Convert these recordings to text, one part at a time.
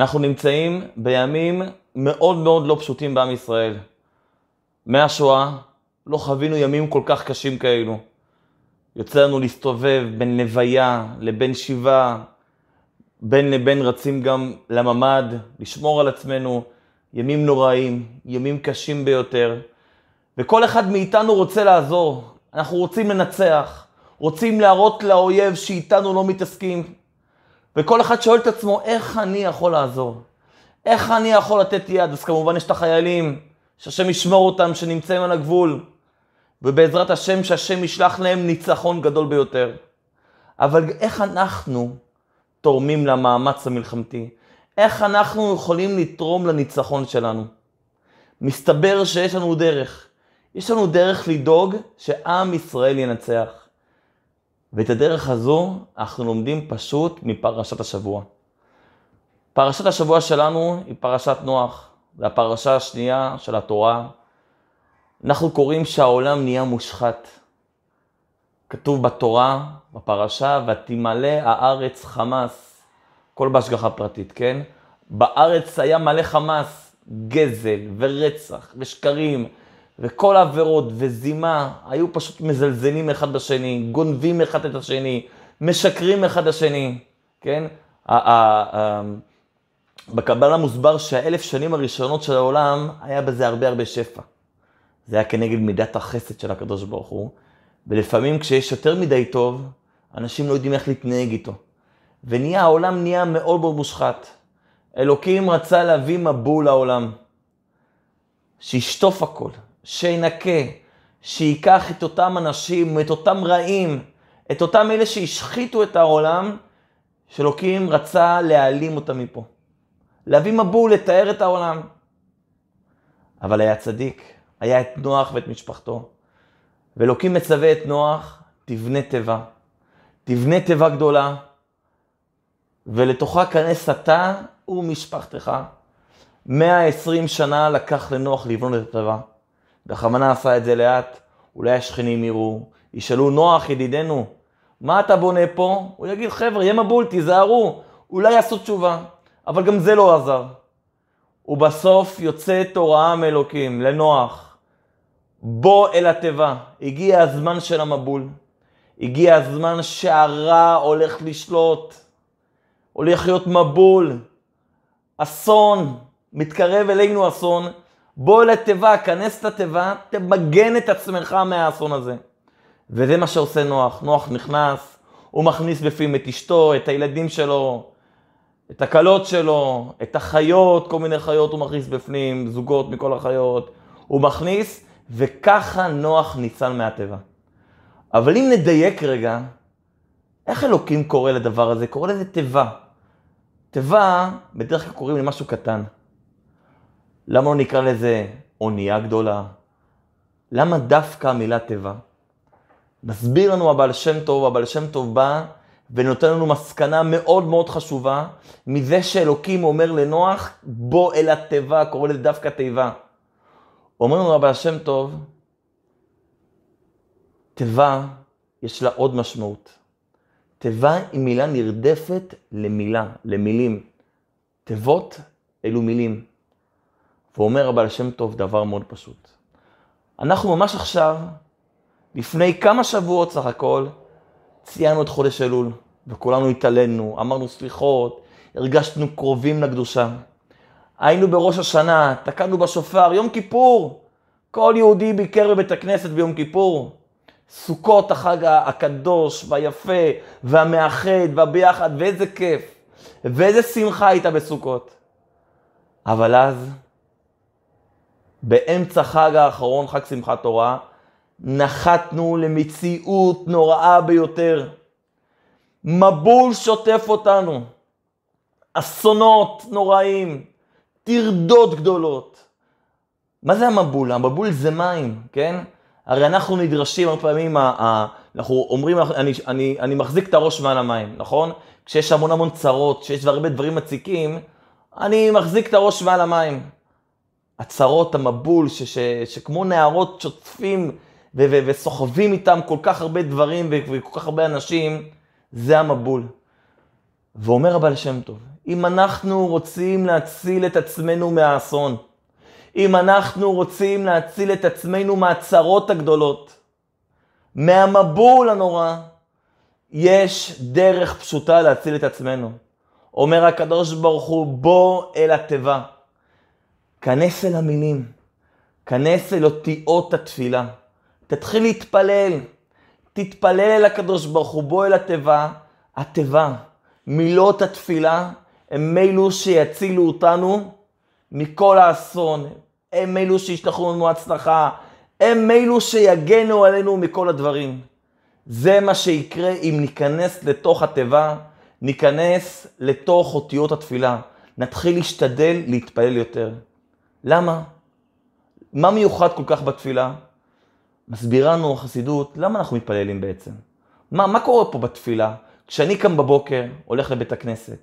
אנחנו נמצאים בימים מאוד מאוד לא פשוטים בעם ישראל. מהשואה לא חווינו ימים כל כך קשים כאלו. יוצא לנו להסתובב בין לוויה לבין שיבה, בין לבין רצים גם לממ"ד, לשמור על עצמנו, ימים נוראים, ימים קשים ביותר. וכל אחד מאיתנו רוצה לעזור, אנחנו רוצים לנצח, רוצים להראות לאויב שאיתנו לא מתעסקים. וכל אחד שואל את עצמו, איך אני יכול לעזור? איך אני יכול לתת יד? אז כמובן יש את החיילים, שהשם ישמור אותם, שנמצאים על הגבול. ובעזרת השם, שהשם ישלח להם ניצחון גדול ביותר. אבל איך אנחנו תורמים למאמץ המלחמתי? איך אנחנו יכולים לתרום לניצחון שלנו? מסתבר שיש לנו דרך. יש לנו דרך לדאוג שעם ישראל ינצח. ואת הדרך הזו אנחנו לומדים פשוט מפרשת השבוע. פרשת השבוע שלנו היא פרשת נוח, זו הפרשה השנייה של התורה. אנחנו קוראים שהעולם נהיה מושחת. כתוב בתורה, בפרשה, ותמלא הארץ חמס, כל בהשגחה פרטית, כן? בארץ היה מלא חמס, גזל ורצח ושקרים וכל העבירות וזימה, היו פשוט מזלזלים אחד בשני, גונבים אחד את השני, משקרים אחד לשני, כן? בקבלה מוסבר שהאלף שנים הראשונות של העולם, היה בזה הרבה הרבה שפע. זה היה כנגד מידת החסד של הקדוש ברוך הוא, ולפעמים כשיש יותר מדי טוב, אנשים לא יודעים איך להתנהג איתו. ונהיה, העולם נהיה מאוד מאוד מושחת. אלוקים רצה להביא מבול לעולם, שישטוף הכל, שינקה, שייקח את אותם אנשים, את אותם רעים, את אותם אלה שהשחיתו את העולם, שאלוקים רצה להעלים אותם מפה. להביא מבול, לתאר את העולם. אבל היה צדיק, היה את נוח ואת משפחתו. ואלוקים מצווה את נוח, תבנה תיבה. תבנה תיבה גדולה, ולתוכה כנס אתה ומשפחתך. 120 שנה לקח לנוח לבנות את התיבה. בכוונה עשה את זה לאט, אולי השכנים יראו, ישאלו, נוח ידידנו, מה אתה בונה פה? הוא יגיד, חבר'ה, יהיה מבול, תיזהרו, אולי יעשו תשובה. אבל גם זה לא עזר. ובסוף יוצאת הוראה מאלוקים לנוח, בוא אל התיבה, הגיע הזמן של המבול, הגיע הזמן שהרע הולך לשלוט, הולך להיות מבול, אסון, מתקרב אלינו אסון, בוא אל התיבה, כנס את התיבה, תמגן את עצמך מהאסון הזה. וזה מה שעושה נוח, נוח נכנס, הוא מכניס בפנים את אשתו, את הילדים שלו, את הכלות שלו, את החיות, כל מיני חיות הוא מכניס בפנים, זוגות מכל החיות, הוא מכניס, וככה נוח ניצל מהטבע. אבל אם נדייק רגע, איך אלוקים קורא לדבר הזה? קורא לזה תיבה. תיבה, בדרך כלל קוראים למשהו קטן. למה לא נקרא לזה אונייה גדולה? למה דווקא המילה תיבה? מסביר לנו הבעל שם טוב, הבעל שם טוב בא ונותן לנו מסקנה מאוד מאוד חשובה מזה שאלוקים אומר לנוח, בוא אל התיבה, קורא לזה דווקא תיבה. אומר לנו רבי השם טוב, תיבה, יש לה עוד משמעות. תיבה היא מילה נרדפת למילה, למילים. תיבות אלו מילים. ואומר הבעל שם טוב דבר מאוד פשוט. אנחנו ממש עכשיו, לפני כמה שבועות סך הכל, ציינו את חודש אלול, וכולנו התעלינו, אמרנו סליחות, הרגשנו קרובים לקדושה. היינו בראש השנה, תקענו בשופר, יום כיפור. כל יהודי ביקר בבית הכנסת ביום כיפור. סוכות החג הקדוש והיפה והמאחד והביחד, ואיזה כיף. ואיזה שמחה הייתה בסוכות. אבל אז, באמצע חג האחרון, חג שמחת תורה, נחתנו למציאות נוראה ביותר. מבול שוטף אותנו, אסונות נוראים, טרדות גדולות. מה זה המבול? המבול זה מים, כן? הרי אנחנו נדרשים הרבה פעמים, אנחנו אומרים, אני, אני, אני מחזיק את הראש מעל המים, נכון? כשיש המון המון צרות, כשיש הרבה דברים מציקים, אני מחזיק את הראש מעל המים. הצרות, המבול, ש, ש, שכמו נערות שוטפים ו- ו- וסוחבים איתם כל כך הרבה דברים וכל כך הרבה אנשים, זה המבול. ואומר הבעל שם טוב, אם אנחנו רוצים להציל את עצמנו מהאסון, אם אנחנו רוצים להציל את עצמנו מהצרות הגדולות, מהמבול הנורא, יש דרך פשוטה להציל את עצמנו. אומר הקדוש ברוך הוא, בוא אל התיבה. כנס אל המילים, כנס אל אותיות התפילה. תתחיל להתפלל, תתפלל אל הקדוש ברוך הוא, בוא אל התיבה. התיבה, מילות התפילה, הם אלו שיצילו אותנו מכל האסון. הם אלו שישלחו לנו הצלחה. הם אלו שיגנו עלינו מכל הדברים. זה מה שיקרה אם ניכנס לתוך התיבה, ניכנס לתוך אותיות התפילה. נתחיל להשתדל להתפלל יותר. למה? מה מיוחד כל כך בתפילה? מסבירה לנו החסידות, למה אנחנו מתפללים בעצם? מה, מה קורה פה בתפילה? כשאני קם בבוקר, הולך לבית הכנסת,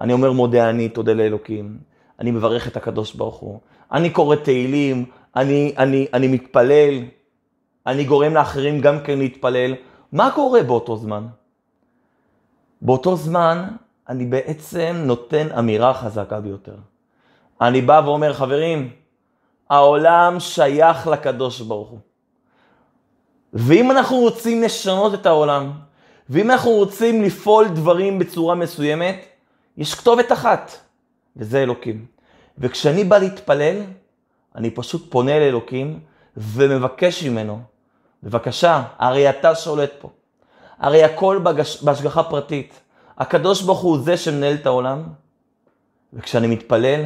אני אומר מודה אני, תודה לאלוקים, אני מברך את הקדוש ברוך הוא, אני קורא תהילים, אני, אני, אני מתפלל, אני גורם לאחרים גם כן להתפלל. מה קורה באותו זמן? באותו זמן אני בעצם נותן אמירה חזקה ביותר. אני בא ואומר, חברים, העולם שייך לקדוש ברוך הוא. ואם אנחנו רוצים לשנות את העולם, ואם אנחנו רוצים לפעול דברים בצורה מסוימת, יש כתובת אחת, וזה אלוקים. וכשאני בא להתפלל, אני פשוט פונה לאלוקים ומבקש ממנו, בבקשה, הרי אתה שולט פה. הרי הכל בגש... בהשגחה פרטית. הקדוש ברוך הוא זה שמנהל את העולם, וכשאני מתפלל,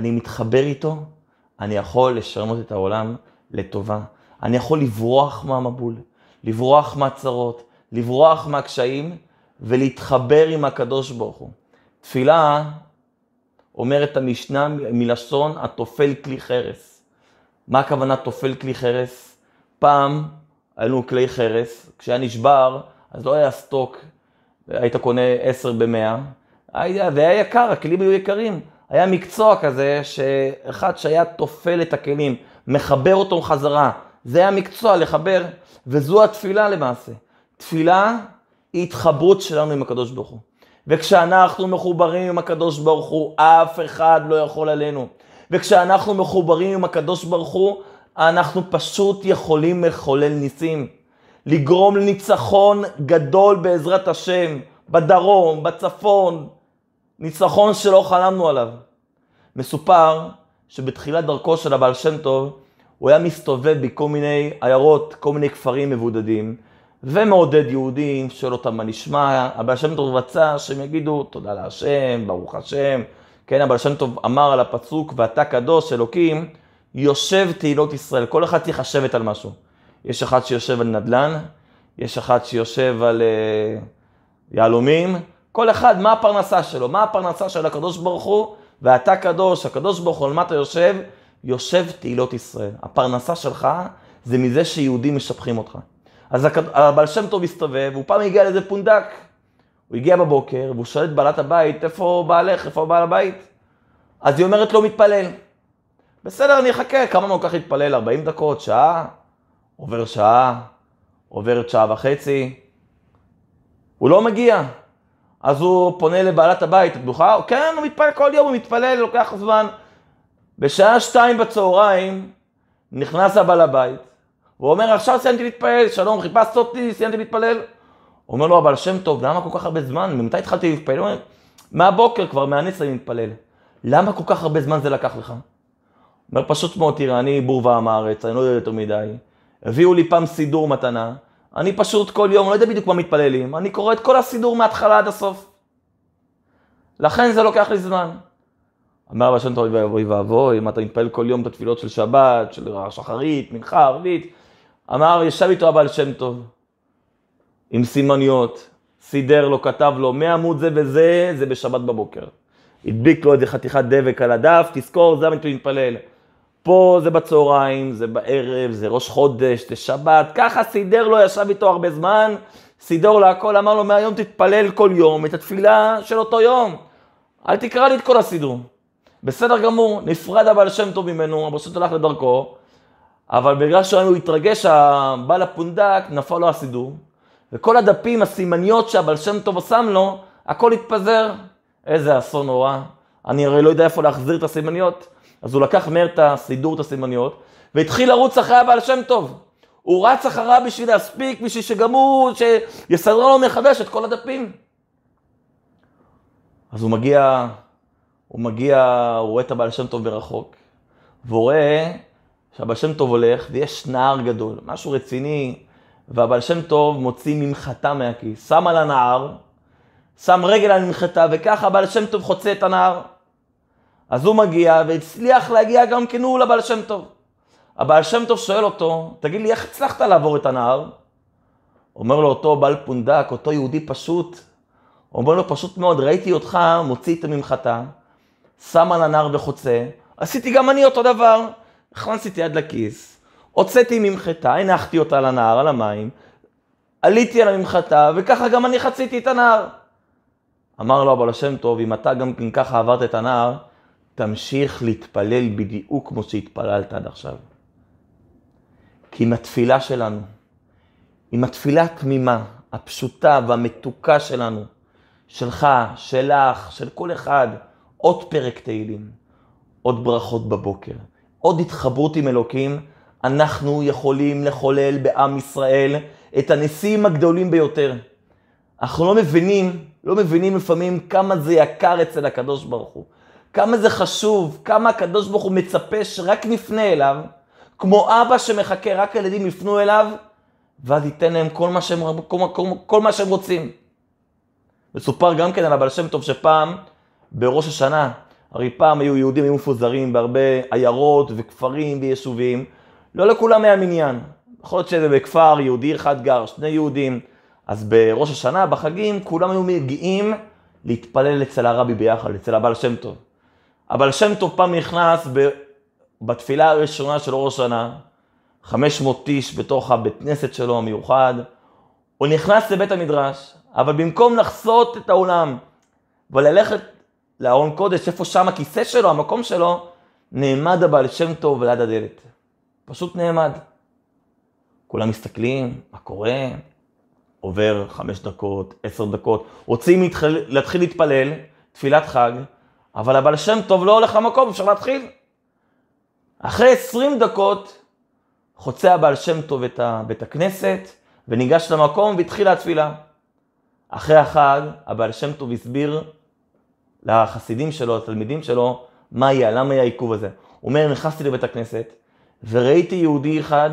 אני מתחבר איתו, אני יכול לשנות את העולם לטובה. אני יכול לברוח מהמבול, לברוח מהצרות, לברוח מהקשיים ולהתחבר עם הקדוש ברוך הוא. תפילה אומרת המשנה מלשון התופל כלי חרס. מה הכוונה תופל כלי חרס? פעם היינו כלי חרס, כשהיה נשבר, אז לא היה סטוק, היית קונה 10 ב-100, זה היה יקר, הכלים היו יקרים. היה מקצוע כזה, שאחד שהיה תופל את הכלים, מחבר אותו חזרה, זה היה מקצוע לחבר, וזו התפילה למעשה. תפילה היא התחברות שלנו עם הקדוש ברוך הוא. וכשאנחנו מחוברים עם הקדוש ברוך הוא, אף אחד לא יכול עלינו. וכשאנחנו מחוברים עם הקדוש ברוך הוא, אנחנו פשוט יכולים לחולל ניסים. לגרום לניצחון גדול בעזרת השם, בדרום, בצפון, ניצחון שלא חלמנו עליו. מסופר שבתחילת דרכו של הבעל שם טוב, הוא היה מסתובב בכל מיני עיירות, כל מיני כפרים מבודדים, ומעודד יהודים, שואל אותם מה נשמע. הבעל שם טוב רצה שהם יגידו תודה להשם, ברוך השם. כן, הבעל שם טוב אמר על הפסוק, ואתה קדוש, אלוקים, יושב תהילות ישראל. כל אחד צריך לשבת על משהו. יש אחד שיושב על נדל"ן, יש אחד שיושב על uh, יהלומים. כל אחד, מה הפרנסה שלו? מה הפרנסה של הקדוש ברוך הוא? ואתה קדוש, הקדוש ברוך הוא, על מה אתה יושב? יושב תהילות ישראל. הפרנסה שלך זה מזה שיהודים משבחים אותך. אז הבעל שם טוב הסתובב, והוא פעם הגיע לאיזה פונדק. הוא הגיע בבוקר, והוא שואל את בעלת הבית, איפה בעלך, איפה בעל הבית? אז היא אומרת לו, מתפלל. בסדר, אני אחכה, כמה זמן לוקח להתפלל? 40 דקות, שעה? עובר שעה, עוברת שעה וחצי. הוא לא מגיע. אז הוא פונה לבעלת הבית, את בטוחה? כן, הוא מתפלל כל יום, הוא מתפלל, לוקח זמן. בשעה שתיים בצהריים נכנס הבעל הבית, הוא אומר, עכשיו סיימתי להתפלל, שלום, חיפשת אותי, סיימתי להתפלל. הוא אומר לו, אבל שם טוב, למה כל כך הרבה זמן? ממתי התחלתי להתפלל? הוא אומר, מהבוקר כבר, מהנץ אני מתפלל. למה כל כך הרבה זמן זה לקח לך? הוא אומר, פשוט מאוד, תראה, אני בור ועם הארץ, אני לא יודע יותר מדי. הביאו לי פעם סידור מתנה, אני פשוט כל יום, לא יודע בדיוק מה מתפללים, אני קורא את כל הסידור מההתחלה עד הסוף. לכן זה לוקח לי זמן. אמר רבי שם טוב, אוי ואבוי, אם אתה מתפלל כל יום את התפילות של שבת, של שחרית, מנחה, ערבית. אמר, ישב איתו הבעל שם טוב, עם סימניות, סידר לו, כתב לו, מעמוד זה וזה, זה בשבת בבוקר. הדביק לו איזה חתיכת דבק על הדף, תזכור, זה המתפלל מתפלל. פה זה בצהריים, זה בערב, זה ראש חודש, זה שבת, ככה סידר לו, ישב איתו הרבה זמן, סידר לו הכל, אמר לו, מהיום תתפלל כל יום את התפילה של אותו יום. אל תקרא לי את כל הסידור. בסדר גמור, נפרד הבעל שם טוב ממנו, שם הלך לדרכו, אבל בגלל שהוא התרגש, הבעל הפונדק, נפל לו הסידור, וכל הדפים, הסימניות שהבעל שם טוב שם לו, הכל התפזר. איזה אסון נורא. אני הרי לא יודע איפה להחזיר את הסימניות. אז הוא לקח מהר את הסידור, את הסימניות, והתחיל לרוץ אחרי הבעל שם טוב. הוא רץ אחריו בשביל להספיק, בשביל שגם הוא, שיסדר לו מחדש את כל הדפים. אז הוא מגיע, הוא מגיע, הוא רואה את הבעל שם טוב ברחוק, והוא רואה שהבעל שם טוב הולך, ויש נהר גדול, משהו רציני, והבעל שם טוב מוציא ממחטה מהכיס, שם על הנהר, שם רגל על ממחטה, וככה הבעל שם טוב חוצה את הנהר. אז הוא מגיע, והצליח להגיע גם כן הוא לבעל שם טוב. הבעל שם טוב שואל אותו, תגיד לי, איך הצלחת לעבור את הנהר? אומר לו אותו בעל פונדק, אותו יהודי פשוט, אומר לו, פשוט מאוד, ראיתי אותך מוציא את הממחטה, שם על הנהר וחוצה, עשיתי גם אני אותו דבר. הכנסתי את יד לכיס, הוצאתי ממחטה, הנחתי אותה על הנהר, על המים, עליתי על הממחטה, וככה גם אני חציתי את הנהר. אמר לו הבעל השם טוב, אם אתה גם כן ככה עברת את הנהר, תמשיך להתפלל בדיוק כמו שהתפללת עד עכשיו. כי עם התפילה שלנו, עם התפילה התמימה, הפשוטה והמתוקה שלנו, שלך, שלך, של כל אחד, עוד פרק תהילים, עוד ברכות בבוקר, עוד התחברות עם אלוקים, אנחנו יכולים לחולל בעם ישראל את הנשיאים הגדולים ביותר. אנחנו לא מבינים, לא מבינים לפעמים כמה זה יקר אצל הקדוש ברוך הוא. כמה זה חשוב, כמה הקדוש ברוך הוא מצפה שרק נפנה אליו, כמו אבא שמחכה, רק הילדים יפנו אליו, ואז ייתן להם כל מה שהם, כל, כל, כל מה שהם רוצים. מסופר גם כן על הבעל שם טוב שפעם, בראש השנה, הרי פעם היו יהודים, היו מפוזרים בהרבה עיירות וכפרים ויישובים, לא לכולם היה מניין. יכול להיות שזה בכפר יהודי אחד גר, שני יהודים, אז בראש השנה, בחגים, כולם היו מגיעים להתפלל אצל הרבי ביחד, אצל הבעל שם טוב. הבעל שם טוב פעם נכנס ב... בתפילה הראשונה של ראש השנה, 500 איש בתוך הבית כנסת שלו המיוחד, הוא נכנס לבית המדרש, אבל במקום לחסות את האולם וללכת לארון קודש, איפה שם הכיסא שלו, המקום שלו, נעמד הבעל שם טוב ליד הדלת. פשוט נעמד. כולם מסתכלים, מה קורה? עובר חמש דקות, עשר דקות, רוצים להתחיל להתפלל, תפילת חג, אבל הבעל שם טוב לא הולך למקום, אפשר להתחיל. אחרי עשרים דקות חוצה הבעל שם טוב את בית הכנסת וניגש למקום והתחילה התפילה. אחרי החג הבעל שם טוב הסביר לחסידים שלו, לתלמידים שלו, מה היה, למה היה העיכוב הזה. הוא אומר, נכנסתי לבית הכנסת וראיתי יהודי אחד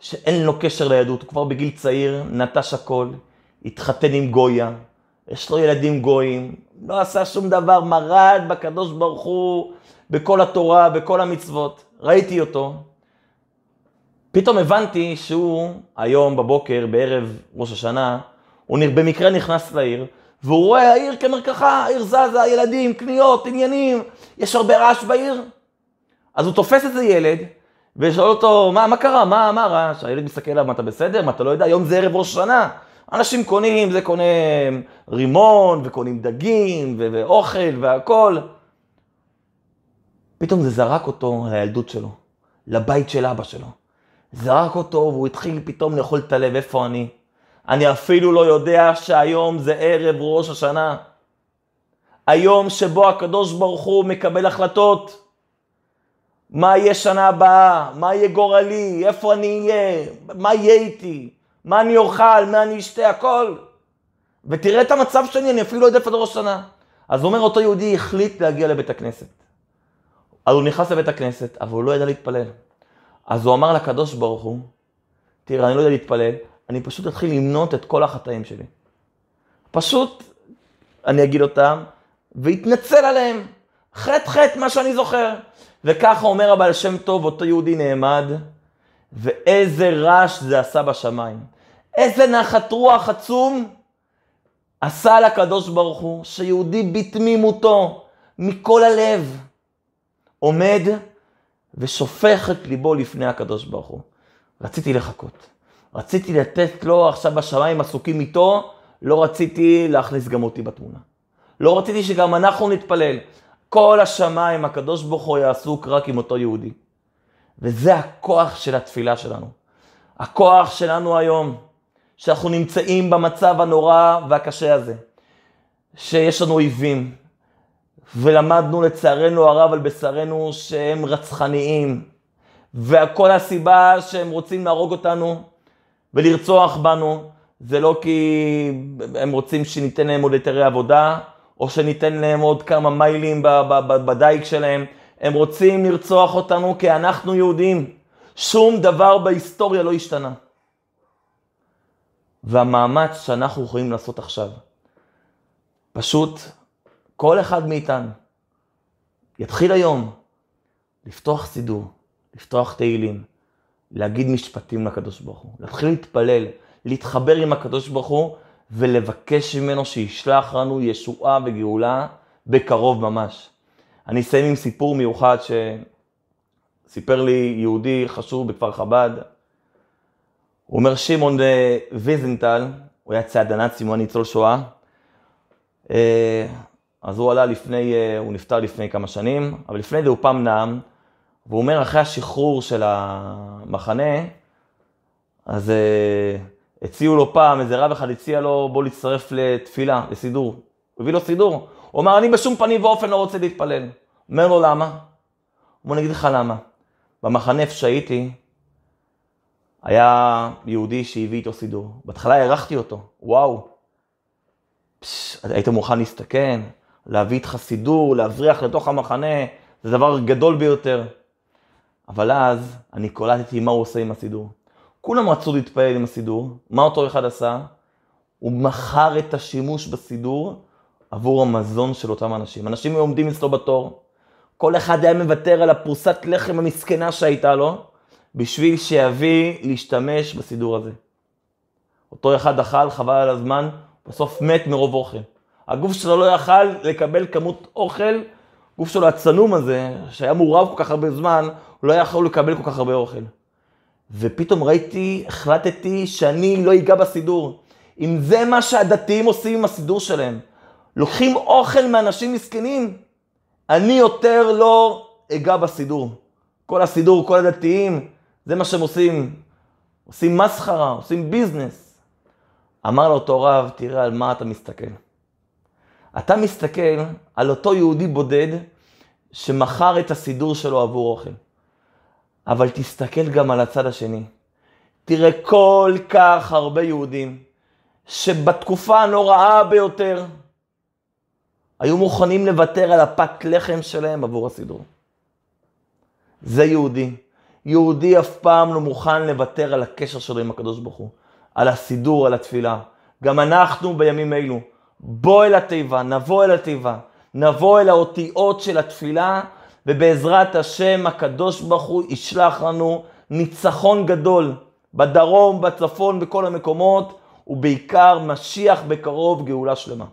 שאין לו קשר ליהדות, הוא כבר בגיל צעיר נטש הכל, התחתן עם גויה, יש לו ילדים גויים, לא עשה שום דבר, מרד בקדוש ברוך הוא, בכל התורה, בכל המצוות. ראיתי אותו. פתאום הבנתי שהוא היום בבוקר, בערב ראש השנה, הוא במקרה נכנס לעיר, והוא רואה העיר כמרקחה, העיר זזה, ילדים, קניות, עניינים, יש הרבה רעש בעיר. אז הוא תופס איזה ילד, ושואל אותו, מה, מה קרה, מה, מה רעש? הילד מסתכל עליו, מה אתה בסדר? מה אתה לא יודע? היום זה ערב ראש השנה. אנשים קונים, זה קונה רימון, וקונים דגים, ו- ואוכל, והכול. פתאום זה זרק אותו לילדות שלו, לבית של אבא שלו. זרק אותו והוא התחיל פתאום לאכול את הלב, איפה אני? אני אפילו לא יודע שהיום זה ערב ראש השנה. היום שבו הקדוש ברוך הוא מקבל החלטות. מה יהיה שנה הבאה? מה יהיה גורלי? איפה אני אהיה? מה יהיה איתי? מה אני אוכל? מה אני אשתה? הכל. ותראה את המצב שלי, אני אפילו לא יודע איפה זה ראש שנה. אז אומר אותו יהודי החליט להגיע לבית הכנסת. אז הוא נכנס לבית הכנסת, אבל הוא לא ידע להתפלל. אז הוא אמר לקדוש ברוך הוא, תראה, אני לא יודע להתפלל, אני פשוט אתחיל למנות את כל החטאים שלי. פשוט אני אגיד אותם, והתנצל עליהם. חטא חטא, מה שאני זוכר. וככה אומר הבעל שם טוב, אותו יהודי נעמד, ואיזה רעש זה עשה בשמיים. איזה נחת רוח עצום עשה לקדוש ברוך הוא, שיהודי בתמימותו, מכל הלב, עומד ושופך את ליבו לפני הקדוש ברוך הוא. רציתי לחכות. רציתי לתת לו עכשיו בשמיים עסוקים איתו, לא רציתי להכניס גם אותי בתמונה. לא רציתי שגם אנחנו נתפלל. כל השמיים, הקדוש ברוך הוא יעסוק רק עם אותו יהודי. וזה הכוח של התפילה שלנו. הכוח שלנו היום, שאנחנו נמצאים במצב הנורא והקשה הזה. שיש לנו אויבים, ולמדנו לצערנו הרב על בשרנו שהם רצחניים, וכל הסיבה שהם רוצים להרוג אותנו ולרצוח בנו, זה לא כי הם רוצים שניתן להם עוד היתרי עבודה, או שניתן להם עוד כמה מיילים בדייג שלהם, הם רוצים לרצוח אותנו כי אנחנו יהודים. שום דבר בהיסטוריה לא השתנה. והמאמץ שאנחנו יכולים לעשות עכשיו, פשוט כל אחד מאיתנו יתחיל היום לפתוח סידור, לפתוח תהילים, להגיד משפטים לקדוש ברוך הוא, להתחיל להתפלל, להתחבר עם הקדוש ברוך הוא ולבקש ממנו שישלח לנו ישועה וגאולה בקרוב ממש. אני אסיים עם סיפור מיוחד שסיפר לי יהודי חשוב בכפר חב"ד. הוא אומר שמעון אה, ויזנטל, הוא היה צעד הנאצים, הוא היה ניצול שואה. אה, אז הוא עלה לפני, אה, הוא נפטר לפני כמה שנים, אבל לפני זה הוא פעם נאם, והוא אומר אחרי השחרור של המחנה, אז הציעו לו פעם, איזה רב אחד הציע לו בוא להצטרף לתפילה, לסידור. הוא הביא לו סידור. הוא אמר, אני בשום פנים ואופן לא רוצה להתפלל. אומר לו, למה? בוא נגיד לך למה. במחנה איפה שהייתי, היה יהודי שהביא איתו סידור. בהתחלה הערכתי אותו, וואו. פש, היית מוכן להסתכן, להביא איתך סידור, להבריח לתוך המחנה, זה דבר גדול ביותר. אבל אז אני קולטתי מה הוא עושה עם הסידור. כולם רצו להתפעל עם הסידור, מה אותו אחד עשה? הוא מכר את השימוש בסידור עבור המזון של אותם אנשים. אנשים היו עומדים אצלו בתור, כל אחד היה מוותר על הפרוסת לחם המסכנה שהייתה לו, בשביל שיביא להשתמש בסידור הזה. אותו אחד אכל, חבל על הזמן, בסוף מת מרוב אוכל. הגוף שלו לא יכל לקבל כמות אוכל, הגוף שלו הצנום הזה, שהיה מעורב כל כך הרבה זמן, הוא לא יכול לקבל כל כך הרבה אוכל. ופתאום ראיתי, החלטתי שאני לא אגע בסידור. אם זה מה שהדתיים עושים עם הסידור שלהם, לוקחים אוכל מאנשים מסכנים, אני יותר לא אגע בסידור. כל הסידור, כל הדתיים, זה מה שהם עושים. עושים מסחרה, עושים ביזנס. אמר לאותו רב, תראה על מה אתה מסתכל. אתה מסתכל על אותו יהודי בודד שמכר את הסידור שלו עבור אוכל. אבל תסתכל גם על הצד השני. תראה כל כך הרבה יהודים שבתקופה הנוראה ביותר היו מוכנים לוותר על הפת לחם שלהם עבור הסידור. זה יהודי. יהודי אף פעם לא מוכן לוותר על הקשר שלו עם הקדוש ברוך הוא, על הסידור, על התפילה. גם אנחנו בימים אלו, בוא אל התיבה, נבוא אל התיבה, נבוא אל האותיות של התפילה, ובעזרת השם הקדוש ברוך הוא ישלח לנו ניצחון גדול בדרום, בצפון, בכל המקומות, ובעיקר משיח בקרוב גאולה שלמה.